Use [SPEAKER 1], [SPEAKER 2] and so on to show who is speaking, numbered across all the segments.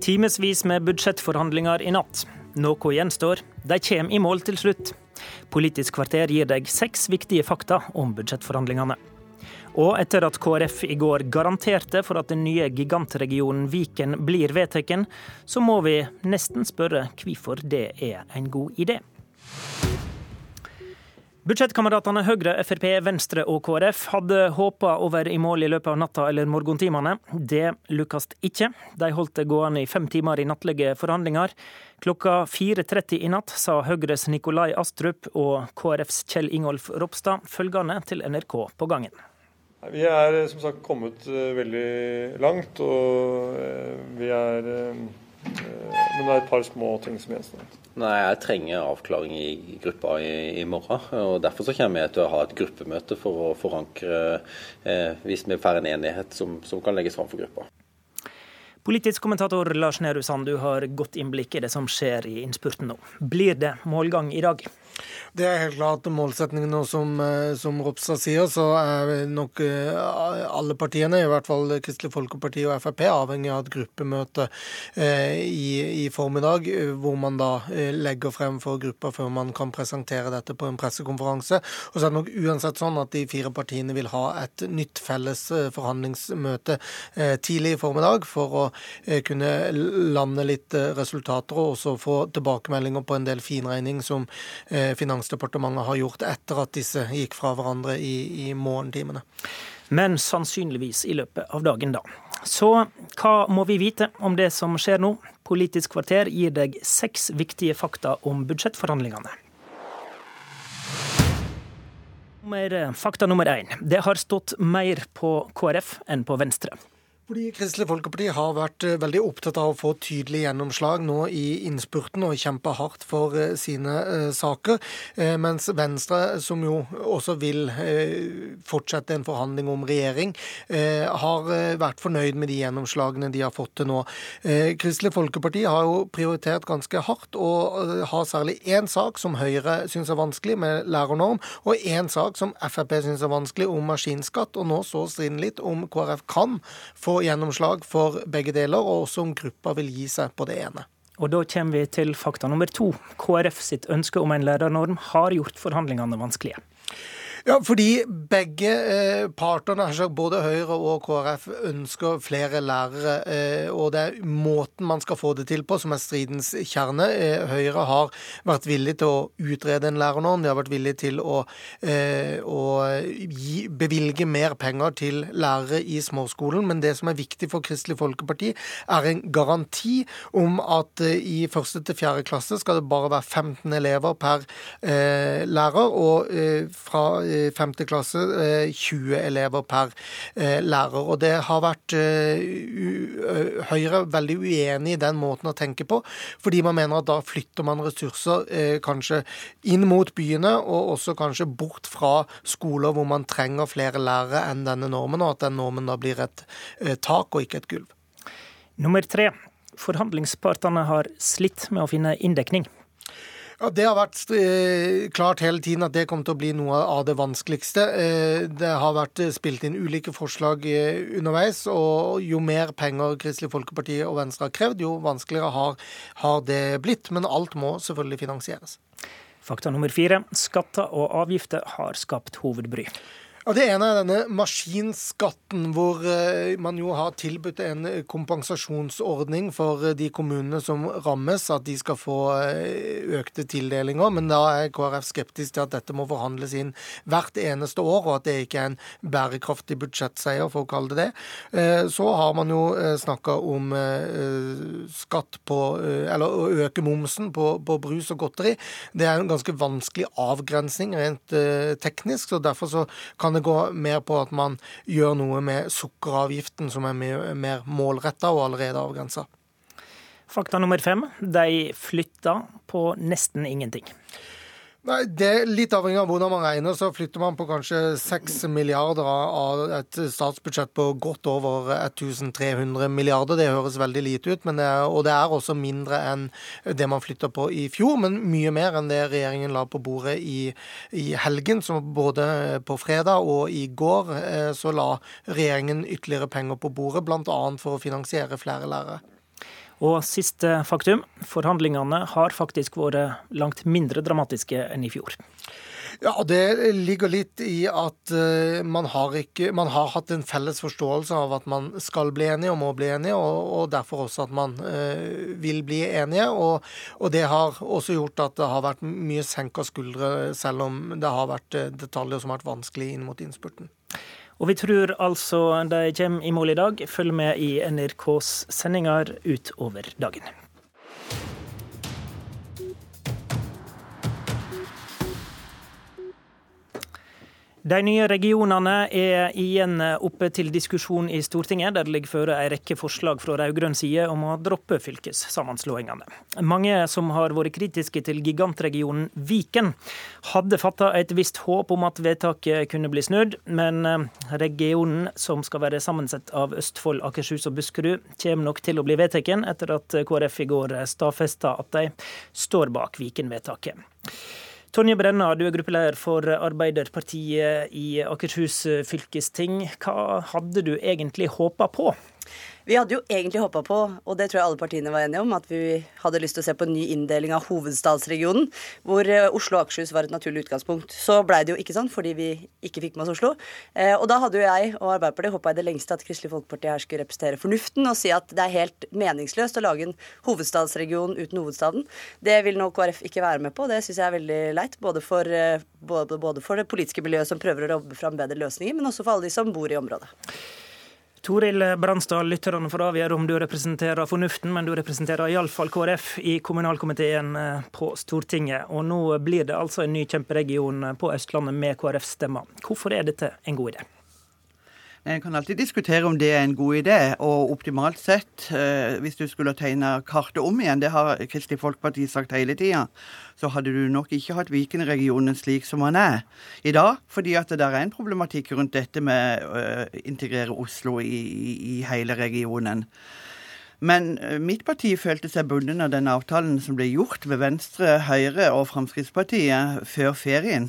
[SPEAKER 1] Timevis med budsjettforhandlinger i natt. Noe gjenstår. De kommer i mål til slutt. Politisk kvarter gir deg seks viktige fakta om budsjettforhandlingene. Og etter at KrF i går garanterte for at den nye gigantregionen Viken blir vedtatt, så må vi nesten spørre hvorfor det er en god idé. Budsjettkameratene Høyre, Frp, Venstre og KrF hadde håpa å være i mål i løpet av natta eller morgentimene. Det lukkes ikke. De holdt det gående i fem timer i nattlige forhandlinger. Klokka 4.30 i natt sa Høyres Nikolai Astrup og KrFs Kjell Ingolf Ropstad følgende til NRK på gangen.
[SPEAKER 2] Vi er som sagt kommet eh, veldig langt, og eh, vi er eh, Men det er et par små ting som gjenstår.
[SPEAKER 3] Nei, Jeg trenger avklaring i gruppa i, i, morgen. og Derfor så kommer jeg til å ha et gruppemøte for å forankre eh, hvis vi får en enighet som, som kan legges fram for gruppa.
[SPEAKER 1] Politisk kommentator Lars Nehru Sand, du har godt innblikk i det som skjer i innspurten nå. Blir det målgang i dag?
[SPEAKER 4] Det er helt klart målsetningen nå, som, eh, som Ropstad sier, så er nok eh, alle partiene, i hvert fall Kristelig Folkeparti og Frp, avhengig av et gruppemøte eh, i, i, formiddag, hvor man da legger frem for gruppa før man kan presentere dette på en pressekonferanse. Og så er det nok uansett sånn at de fire partiene vil ha et nytt felles forhandlingsmøte tidlig i formiddag for å kunne lande litt resultater og også få tilbakemeldinger på en del finregning som Finansdepartementet har gjort etter at disse gikk fra hverandre i, i morgentimene.
[SPEAKER 1] Men sannsynligvis i løpet av dagen, da. Så hva må vi vite om det som skjer nå? Politisk kvarter gir deg seks viktige fakta om budsjettforhandlingene. Fakta nummer én. Det har stått mer på KrF enn på Venstre.
[SPEAKER 4] Fordi Kristelig Folkeparti har vært eh, veldig opptatt av å få tydelig gjennomslag nå i innspurten og kjempe hardt for eh, sine uh, saker. Mens Venstre, som jo også vil fortsette en forhandling om regjering, har vært fornøyd med de gjennomslagene de har fått til nå. Kristelig Folkeparti har jo prioritert ganske hardt og har særlig én sak som Høyre syns er vanskelig, med lærernorm, og én sak som Frp syns er vanskelig, om maskinskatt. Og nå så striden litt om KrF kan få gjennomslag for begge deler, og også om gruppa vil gi seg på det ene.
[SPEAKER 1] Og Da kommer vi til fakta nummer to. KrF sitt ønske om en lærernorm har gjort forhandlingene vanskelige.
[SPEAKER 4] Ja, fordi begge eh, partene, både Høyre og KrF, ønsker flere lærere. Eh, og det er måten man skal få det til på som er stridens kjerne. Eh, Høyre har vært villig til å utrede en lærernorm. De har vært villig til å, eh, å gi, bevilge mer penger til lærere i småskolen. Men det som er viktig for Kristelig Folkeparti, er en garanti om at i første til fjerde klasse skal det bare være 15 elever per lærer. og fra femte klasse 20 eh, elever per eh, lærer. Og det har vært eh, Høyre veldig uenig i den måten å tenke på, fordi man mener at da flytter man ressurser kanskje inn mot byene, og også kanskje bort fra skoler hvor man trenger flere lærere enn denne normen, og at den normen da blir et tak og ikke et gulv.
[SPEAKER 1] Nummer tre. Forhandlingspartene har slitt med å finne inndekning.
[SPEAKER 4] Ja, Det har vært eh, klart hele tiden at det kommer til å bli noe av det vanskeligste. Eh, det har vært eh, spilt inn ulike forslag underveis, og jo mer penger Kristelig Folkeparti og Venstre har krevd, jo vanskeligere har det blitt. Men alt må selvfølgelig finansieres.
[SPEAKER 1] Fakta nummer fire. Skatter og avgifter har skapt hovedbry.
[SPEAKER 4] Ja, Det ene er denne maskinskatten, hvor eh, man jo har tilbudt en kompensasjonsordning for eh, de kommunene som rammes, at de skal få eh, økte tildelinger. Men da er KrF skeptisk til at dette må forhandles inn hvert eneste år, og at det ikke er en bærekraftig budsjettseier, for å kalle det det. Så har man jo snakka om skatt på Eller å øke momsen på, på brus og godteri. Det er en ganske vanskelig avgrensning rent teknisk, så derfor så kan kan det går mer på at man gjør noe med sukkeravgiften, som er mer, målretta og allerede avgrensa.
[SPEAKER 1] Fakta nummer fem. De flytta på nesten ingenting.
[SPEAKER 4] Nei, det Litt avhengig av hvordan man regner, så flytter man på kanskje 6 milliarder av et statsbudsjett på godt over 1300 milliarder. Det høres veldig lite ut, det og det er også mindre enn det man flytta på i fjor. Men mye mer enn det regjeringen la på bordet i, i helgen. som både på fredag og i går eh, så la regjeringen ytterligere penger på bordet, bl.a. for å finansiere flere lærere.
[SPEAKER 1] Og siste faktum, forhandlingene har faktisk vært langt mindre dramatiske enn i fjor.
[SPEAKER 4] Ja, Det ligger litt i at uh, man, har ikke, man har hatt en felles forståelse av at man skal bli enige og må bli enige, og, og derfor også at man eh, vil bli enige. Og, og, det har også gjort at det har vært mye senka skuldre, selv om det har vært uh, detaljer som har vært vanskelig inn mot innspurten.
[SPEAKER 1] Og vi tror altså de kommer i mål i dag. Følg med i NRKs sendinger utover dagen. De nye regionene er igjen oppe til diskusjon i Stortinget, der det ligger føre en rekke forslag fra rød-grønn side om å droppe fylkessammenslåingene. Mange som har vært kritiske til gigantregionen Viken, hadde fatta et visst håp om at vedtaket kunne bli snudd, men eh, regionen, som skal være sammensett av Østfold, Akershus og Buskerud, kommer nok til å bli vedtatt etter at KrF i går stadfesta at de står bak Viken-vedtaket. Tonje Brenna, du er gruppeleder for Arbeiderpartiet i Akershus fylkesting. Hva hadde du egentlig håpa på?
[SPEAKER 5] Vi hadde jo egentlig håpa på, og det tror jeg alle partiene var enige om, at vi hadde lyst til å se på en ny inndeling av hovedstadsregionen, hvor eh, Oslo og Akershus var et naturlig utgangspunkt. Så blei det jo ikke sånn, fordi vi ikke fikk med oss Oslo. Eh, og da hadde jo jeg og Arbeiderpartiet håpa i det lengste at Kristelig Folkeparti her skulle representere fornuften og si at det er helt meningsløst å lage en hovedstadsregion uten hovedstaden. Det vil nå KrF ikke være med på. Det syns jeg er veldig leit, både for, eh, både, både for det politiske miljøet som prøver å jobbe fram bedre løsninger, men også for alle de som bor i området.
[SPEAKER 1] Toril Bransdal, lytterne får avgjøre om du representerer fornuften, men du representerer iallfall KrF i kommunalkomiteen eh, på Stortinget. Og nå blir det altså en ny kjemperegion på Østlandet med KrFs stemmer. Hvorfor er dette en god idé?
[SPEAKER 6] En kan alltid diskutere om det er en god idé. Og optimalt sett, eh, hvis du skulle tegne kartet om igjen, det har Kristelig Folkeparti sagt hele tida, så hadde du nok ikke hatt Viken-regionen slik som den er i dag. Fordi at det der er en problematikk rundt dette med å uh, integrere Oslo i, i, hele regionen. Men mitt parti følte seg bundet av den avtalen som ble gjort ved Venstre, Høyre og Fremskrittspartiet før ferien.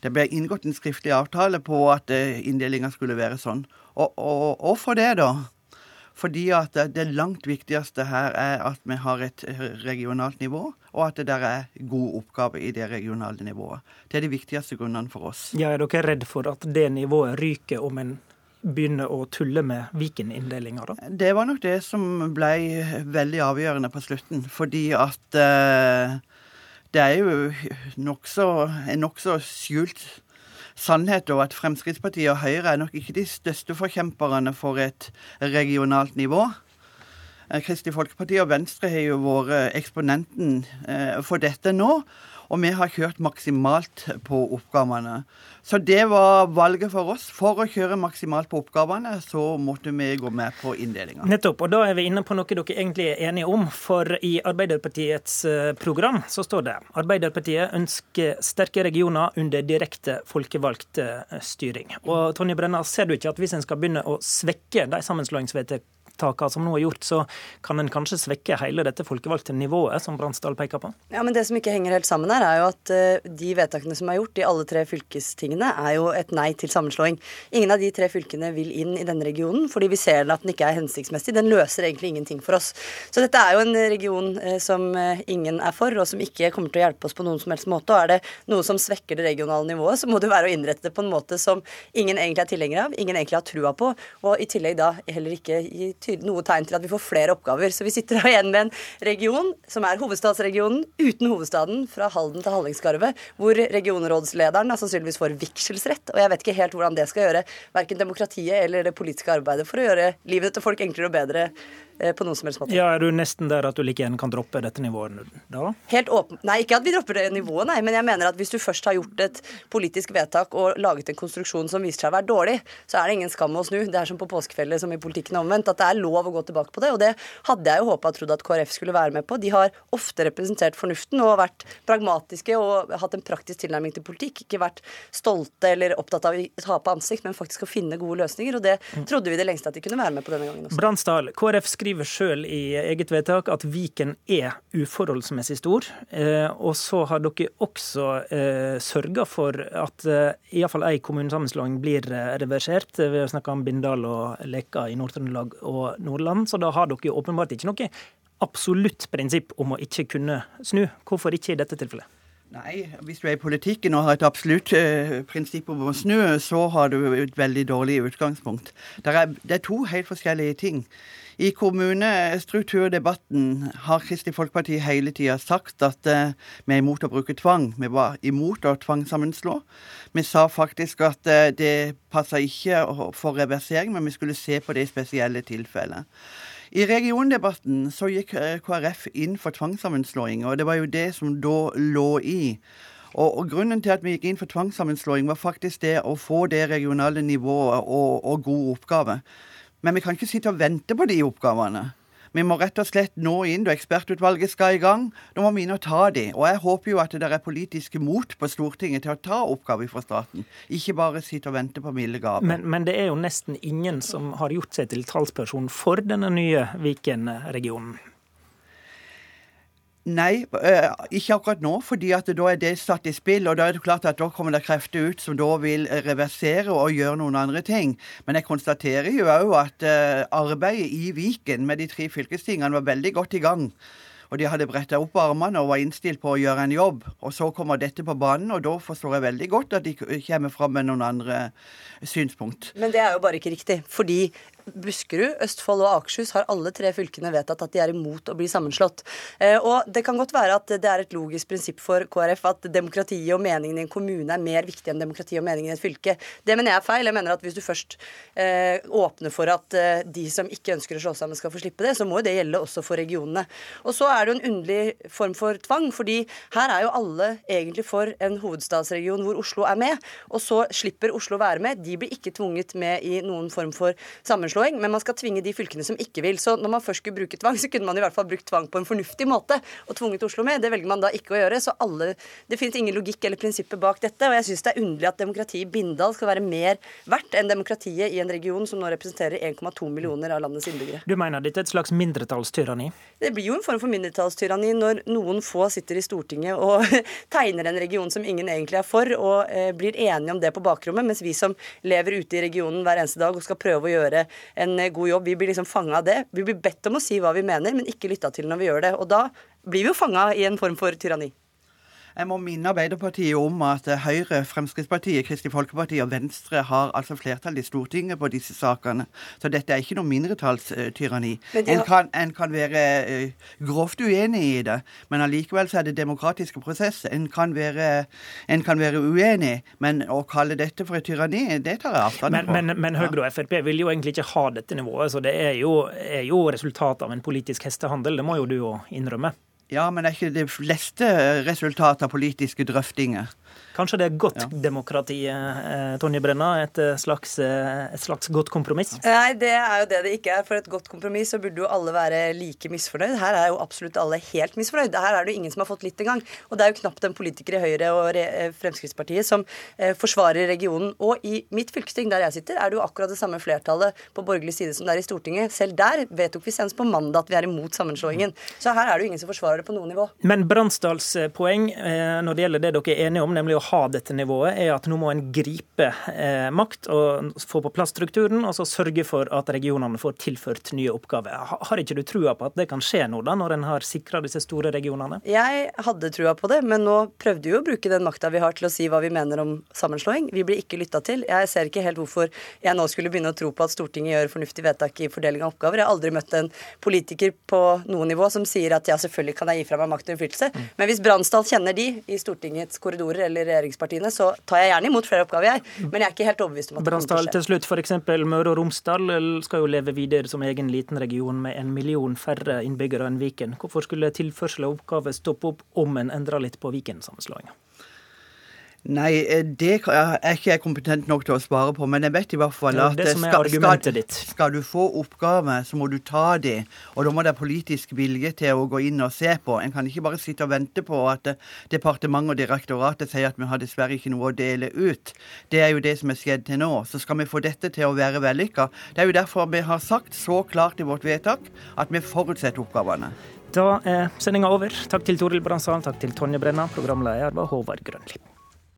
[SPEAKER 6] Det ble inngått en skriftlig avtale på at eh, inndelinga skulle være sånn. Og, og, og, for det, da? Fordi at det langt viktigste her er at vi har et regionalt nivå, og at det der er god oppgave i det regionale nivået. Det er de viktigste grunnene for oss.
[SPEAKER 1] Ja, Er dere redd for at det nivået ryker om en begynner å tulle med Viken-inndelinga, da?
[SPEAKER 6] Det var nok det som ble veldig avgjørende på slutten. Fordi at eh, det er jo nokså, en nokså skjult sannhet over at Fremskrittspartiet og Høyre er nok ikke de største forkjemperne for et regionalt nivå. Eh, Kristelig Folkeparti og Venstre har jo vært eksponenten eh, for dette nå. Og vi har kjørt maksimalt på oppgavene. Så det var valget for oss. For å kjøre maksimalt på oppgavene, så måtte vi gå med på inndelinga.
[SPEAKER 1] Nettopp. Og da er vi inne på noe dere egentlig er enige om. For i Arbeiderpartiets eh, program så står det Arbeiderpartiet ønsker sterke regioner under direkte folkevalgt eh, styring. Og Tonje Brenna, ser du ikke at hvis en skal begynne å svekke de sammenslåingsvedtakene vedtakene som nå er gjort, så kan en kanskje svekke hele dette folkevalgte nivået, som Bransdal peker på?
[SPEAKER 5] Ja, men Det som ikke henger helt sammen her, er jo at uh, de vedtakene som er gjort i alle tre fylkestingene, er jo et nei til sammenslåing. Ingen av de tre fylkene vil inn i denne regionen, fordi vi ser at den ikke er hensiktsmessig. Den løser egentlig ingenting for oss. Så dette er jo en region uh, som uh, ingen er for, og som ikke kommer til å hjelpe oss på noen som helst måte. Og er det noe som svekker det regionale nivået, så må det være å innrette det på en måte som ingen egentlig er tilhenger av, ingen egentlig har trua på, og i tillegg da heller ikke gi noe tegn til at vi får flere oppgaver. Så vi sitter igjen med en region som er hovedstadsregionen uten hovedstaden, fra Halden til Hallingskarvet, hvor regionrådslederen sannsynligvis får vigselsrett. Og jeg vet ikke helt hvordan det skal gjøre verken demokratiet eller det politiske arbeidet for å gjøre livet til folk enklere og bedre Eh, på noen som helst måte.
[SPEAKER 1] Ja, Er du nesten der at du like gjerne kan droppe dette nivået da?
[SPEAKER 5] Helt åpen. Nei, ikke at vi dropper det nivået, nei. Men jeg mener at hvis du først har gjort et politisk vedtak og laget en konstruksjon som viser seg å være dårlig, så er det ingen skam å snu. Det er som på påskefjellet som i politikken omvendt, at det er lov å gå tilbake på det. Og det hadde jeg jo håpa og trodd at KrF skulle være med på. De har ofte representert fornuften og vært pragmatiske og hatt en praktisk tilnærming til politikk. Ikke vært stolte eller opptatt av å ta på ansikt, men faktisk å finne gode løsninger. Og det trodde vi det lengste at de kunne være med på denne gangen også.
[SPEAKER 1] Bransdal, KrF skriver sjøl i eget vedtak at Viken er uforholdsmessig stor. Eh, og så har dere også eh, sørga for at eh, iallfall ei kommunesammenslåing blir reversert. Vi har snakka om Bindal og Leka i Nord-Trøndelag og Nordland, så da har dere åpenbart ikke noe absolutt prinsipp om å ikke kunne snu. Hvorfor ikke i dette tilfellet?
[SPEAKER 6] Nei, hvis du er i politikken og har et absolutt eh, prinsipp om å snu, så har du et veldig dårlig utgangspunkt. Er, det er to helt forskjellige ting. I kommunestrukturdebatten har Kristelig Folkeparti hele tida sagt at eh, vi er imot å bruke tvang. Vi var imot å tvangssammenslå. Vi sa faktisk at eh, det passa ikke for reversering, men vi skulle se på det i spesielle tilfeller. I regiondebatten så gikk eh, KrF inn for tvangssammenslåing, og det var jo det som da lå i. Og, og, Grunnen til at vi gikk inn for tvangssammenslåing, var faktisk det å få det regionale nivået og, og god oppgave. Men vi kan ikke sitte og vente på de oppgavene. Vi må rett og slett nå inn da ekspertutvalget skal i gang. Da må vi inn og ta de. Og jeg håper jo at det er politiske mot på Stortinget til å ta oppgaver fra staten. Ikke bare sitte og vente på milde gaver.
[SPEAKER 1] Men, men, det er jo nesten ingen som har gjort seg til talsperson for denne nye Viken-regionen.
[SPEAKER 6] Nei, eh, ikke akkurat nå, fordi at da er det satt i spill. og Da er det klart at da kommer det krefter ut som da vil reversere og gjøre noen andre ting. Men jeg konstaterer jo òg at eh, arbeidet i Viken med de tre fylkestingene var veldig godt i gang. Og de hadde bretta opp armene og var innstilt på å gjøre en jobb. Og så kommer dette på banen, og da forstår jeg veldig godt at de kommer fram med noen andre synspunkt.
[SPEAKER 5] Men det er jo bare ikke riktig. Fordi Buskerud, Østfold og Akershus har alle tre fylkene vedtatt at de er imot å bli sammenslått. Eh, og Det kan godt være at det er et logisk prinsipp for KrF at demokratiet og meningen i en kommune er mer viktig enn demokratiet og meningen i et fylke. Det mener jeg er feil. Jeg mener at Hvis du først eh, åpner for at eh, de som ikke ønsker å slå sammen, skal få slippe det, så må jo det gjelde også for regionene. Og så er det jo en underlig form for tvang, fordi her er jo alle egentlig for en hovedstadsregion hvor Oslo er med, og så slipper Oslo være med. De blir ikke tvunget med i noen form for sammenslåing sammenslåing, men man skal tvinge de fylkene som ikke vil. Så når man først skulle bruke tvang, så kunne man i hvert fall brukt tvang på en fornuftig måte og tvunget Oslo med. Det velger man da ikke å gjøre. Så alle, det finnes ingen logikk eller prinsipper bak dette. Og jeg syns det er underlig at demokratiet i Bindal skal være mer verdt enn demokratiet i en region som nå representerer 1,2 millioner av landets innbyggere.
[SPEAKER 1] Du mener dette er et slags mindretallstyranni?
[SPEAKER 5] Det blir jo en form for mindretallstyranni når noen få sitter i Stortinget og tegner en region som ingen egentlig er for, og eh, blir enige om det på bakrommet, mens vi som lever ute i regionen hver eneste dag og skal prøve å gjøre en eh, god jobb. Vi blir liksom fanga av det. Vi blir bedt om å si hva vi mener, men ikke lytta til når vi gjør det. Og da blir vi jo fanga i en form for tyranni.
[SPEAKER 6] Jeg må minne Arbeiderpartiet om at Høyre, Fremskrittspartiet, Kristelig Folkeparti og Venstre har altså flertall i Stortinget på disse sakene. Så dette er ikke noe mindretallstyranni. Har... En, kan, en kan være uh, grovt uenig i det, men allikevel så er det demokratiske prosesser. En kan være, en kan være uenig, men å kalle dette for et tyranni, det tar jeg avstand
[SPEAKER 1] fra. Men, men, men, Høyre og Frp vil jo egentlig ikke ha dette nivået, så det er jo, er jo resultatet av en politisk hestehandel. Det må jo du jo innrømme.
[SPEAKER 6] Ja, men er ikke det fleste resultat av politiske drøftinger?
[SPEAKER 1] Kanskje det er godt ja. demokrati, eh, Tonje Brenna? Et eh, slags, eh, et slags, godt kompromiss?
[SPEAKER 5] Nei, det er jo det det ikke er. For et godt kompromiss så burde jo alle være like misfornøyd. Her er jo absolutt alle helt misfornøyd. Her er det jo ingen som har fått litt engang. Og det er jo knapt en politiker i Høyre og Fremskrittspartiet som eh, forsvarer regionen. Og i mitt fylkesting, der jeg sitter, er det jo akkurat det samme flertallet på borgerlig side som det er i Stortinget. Selv der vedtok vi senest på mandag at vi er imot sammenslåingen. Så her er det jo ingen som forsvarer det på noe nivå.
[SPEAKER 1] Men Bransdals poeng eh, når det gjelder det dere er enige om, nemlig å ha dette nivået, er at nå må en gripe eh, makt og få på plass strukturen, og så sørge for at regionene får tilført nye oppgaver. Har ikke du trua på at det kan skje nå, da, når en har sikra disse store regionene?
[SPEAKER 5] Jeg hadde trua på det, men nå prøvde vi jo å bruke den makta vi har til å si hva vi mener om sammenslåing. Vi blir ikke lytta til. Jeg ser ikke helt hvorfor jeg nå skulle begynne å tro på at Stortinget gjør fornuftig vedtak i fordeling av oppgaver. Jeg har aldri møtt en politiker på noe nivå som sier at ja, selvfølgelig kan jeg gi fra meg makt og innflytelse, mm. men hvis Bransdal kjenner de i Stortingets korridorer eller regjeringspartiene, så tar jeg gjerne imot flere oppgaver, jeg. Men jeg er ikke helt overbevist om at
[SPEAKER 1] det kommer til å skje. Til slutt, f.eks. Møre og Romsdal skal jo leve videre som egen liten region med en million færre innbyggere enn Viken. Hvorfor skulle tilførsel av oppgaver stoppe opp om en endrer litt på Viken-sammenslåinga?
[SPEAKER 6] Nei, eh, det er ikke jeg kompetent nok til å svare på, men jeg vet i hvert fall at
[SPEAKER 1] det som er argumentet ditt.
[SPEAKER 6] skal du få oppgaver, så må du ta dem, og da må det politisk vilje til å gå inn og se på. En kan ikke bare sitte og vente på at eh, departementet og direktoratet sier at vi har dessverre ikke noe å dele ut. Det er jo det som er skjedd til nå. Så skal vi få dette til å være vellykka. Det er jo derfor vi har sagt så klart i vårt vedtak at vi forutsetter oppgavene.
[SPEAKER 1] Da er sendinga over. Takk til Toril Bransdal, takk til Tonje Brenna. Programleder var Håvard Grønli.